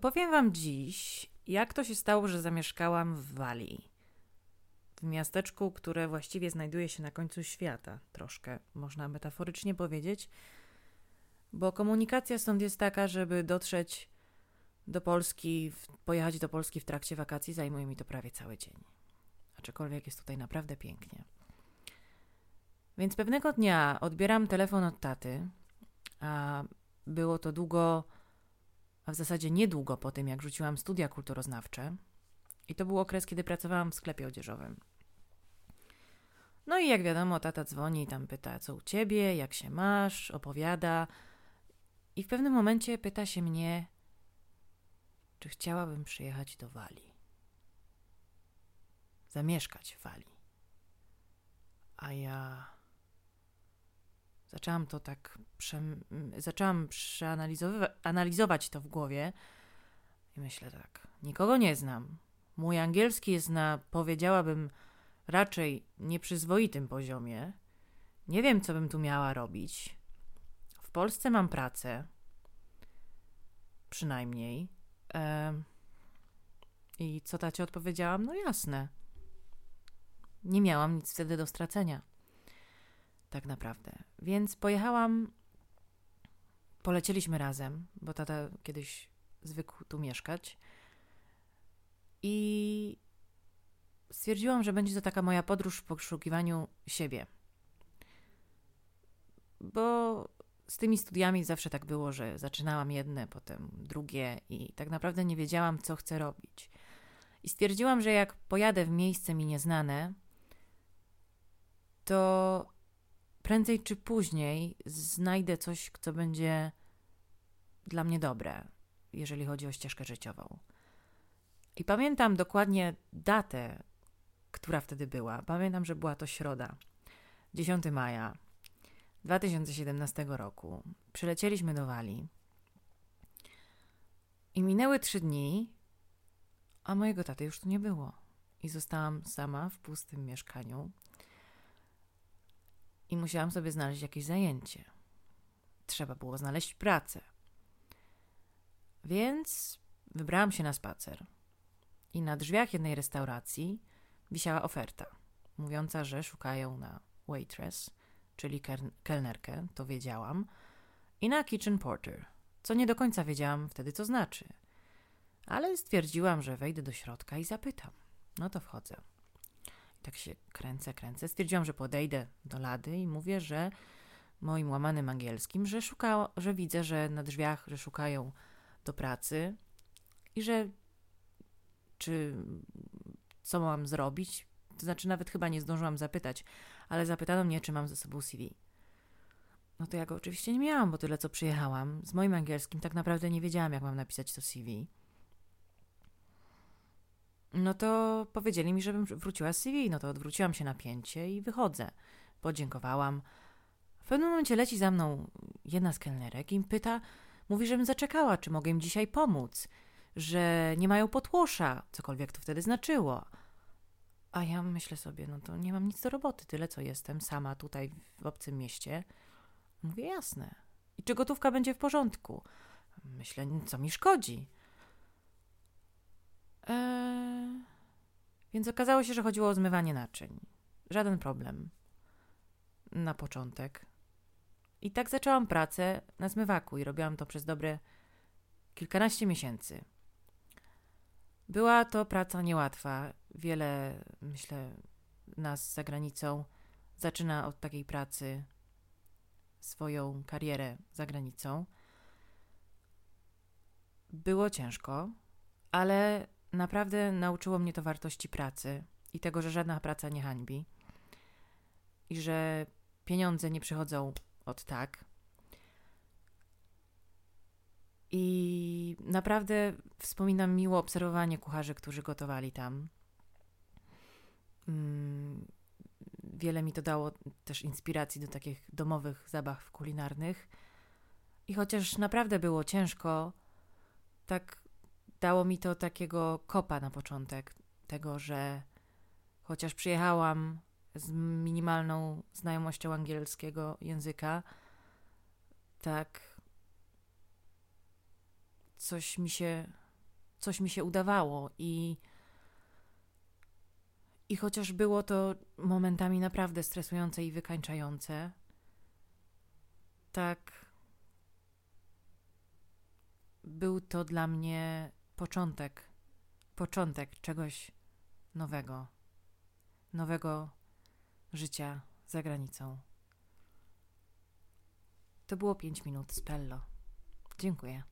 Opowiem Wam dziś, jak to się stało, że zamieszkałam w Walii. W miasteczku, które właściwie znajduje się na końcu świata, troszkę można metaforycznie powiedzieć, bo komunikacja stąd jest taka, żeby dotrzeć do Polski, pojechać do Polski w trakcie wakacji, zajmuje mi to prawie cały dzień. Aczkolwiek jest tutaj naprawdę pięknie. Więc pewnego dnia odbieram telefon od taty, a było to długo a w zasadzie niedługo po tym, jak rzuciłam studia kulturoznawcze. I to był okres, kiedy pracowałam w sklepie odzieżowym. No i jak wiadomo, tata dzwoni i tam pyta, co u ciebie, jak się masz, opowiada. I w pewnym momencie pyta się mnie, czy chciałabym przyjechać do Walii. Zamieszkać w Walii. A ja Zaczęłam to tak, prze, zaczęłam przeanalizować to w głowie i myślę tak, nikogo nie znam. Mój angielski jest na, powiedziałabym, raczej nieprzyzwoitym poziomie. Nie wiem, co bym tu miała robić. W Polsce mam pracę. Przynajmniej. E, I co tacie odpowiedziałam? No jasne. Nie miałam nic wtedy do stracenia tak naprawdę. Więc pojechałam, polecieliśmy razem, bo tata kiedyś zwykł tu mieszkać. I stwierdziłam, że będzie to taka moja podróż w poszukiwaniu siebie. Bo z tymi studiami zawsze tak było, że zaczynałam jedne, potem drugie i tak naprawdę nie wiedziałam, co chcę robić. I stwierdziłam, że jak pojadę w miejsce mi nieznane, to prędzej czy później znajdę coś, co będzie dla mnie dobre, jeżeli chodzi o ścieżkę życiową. I pamiętam dokładnie datę, która wtedy była. Pamiętam, że była to środa, 10 maja 2017 roku. Przylecieliśmy do Walii. I minęły trzy dni, a mojego taty już tu nie było. I zostałam sama w pustym mieszkaniu i musiałam sobie znaleźć jakieś zajęcie. Trzeba było znaleźć pracę. Więc wybrałam się na spacer. I na drzwiach jednej restauracji wisiała oferta, mówiąca, że szukają na waitress, czyli kelnerkę, to wiedziałam, i na kitchen porter, co nie do końca wiedziałam wtedy, co znaczy. Ale stwierdziłam, że wejdę do środka i zapytam. No to wchodzę tak się kręcę, kręcę. Stwierdziłam, że podejdę do lady i mówię, że moim łamanym angielskim, że, szuka, że widzę, że na drzwiach, że szukają do pracy i że czy co mam zrobić. To znaczy, nawet chyba nie zdążyłam zapytać, ale zapytano mnie, czy mam ze sobą CV. No to ja go oczywiście nie miałam, bo tyle co przyjechałam. Z moim angielskim tak naprawdę nie wiedziałam, jak mam napisać to CV. No to powiedzieli mi, żebym wróciła z CV. No to odwróciłam się na pięcie i wychodzę. Podziękowałam. W pewnym momencie leci za mną jedna z kelnerek i pyta, mówi, żebym zaczekała, czy mogę im dzisiaj pomóc, że nie mają potłosza, cokolwiek to wtedy znaczyło. A ja myślę sobie, no to nie mam nic do roboty, tyle co jestem, sama tutaj w obcym mieście. Mówię, jasne. I czy gotówka będzie w porządku? Myślę, co mi szkodzi. Więc okazało się, że chodziło o zmywanie naczyń. Żaden problem. Na początek. I tak zaczęłam pracę na zmywaku i robiłam to przez dobre kilkanaście miesięcy. Była to praca niełatwa. Wiele, myślę, nas za granicą zaczyna od takiej pracy swoją karierę za granicą. Było ciężko, ale naprawdę nauczyło mnie to wartości pracy i tego, że żadna praca nie hańbi i że pieniądze nie przychodzą od tak. I naprawdę wspominam miło obserwowanie kucharzy, którzy gotowali tam. Mm, wiele mi to dało też inspiracji do takich domowych zabaw kulinarnych. I chociaż naprawdę było ciężko, tak dało mi to takiego kopa na początek, tego, że chociaż przyjechałam z minimalną znajomością angielskiego języka, tak coś mi się coś mi się udawało i i chociaż było to momentami naprawdę stresujące i wykańczające, tak był to dla mnie początek, początek czegoś nowego, nowego życia za granicą. To było pięć minut z Pello. Dziękuję.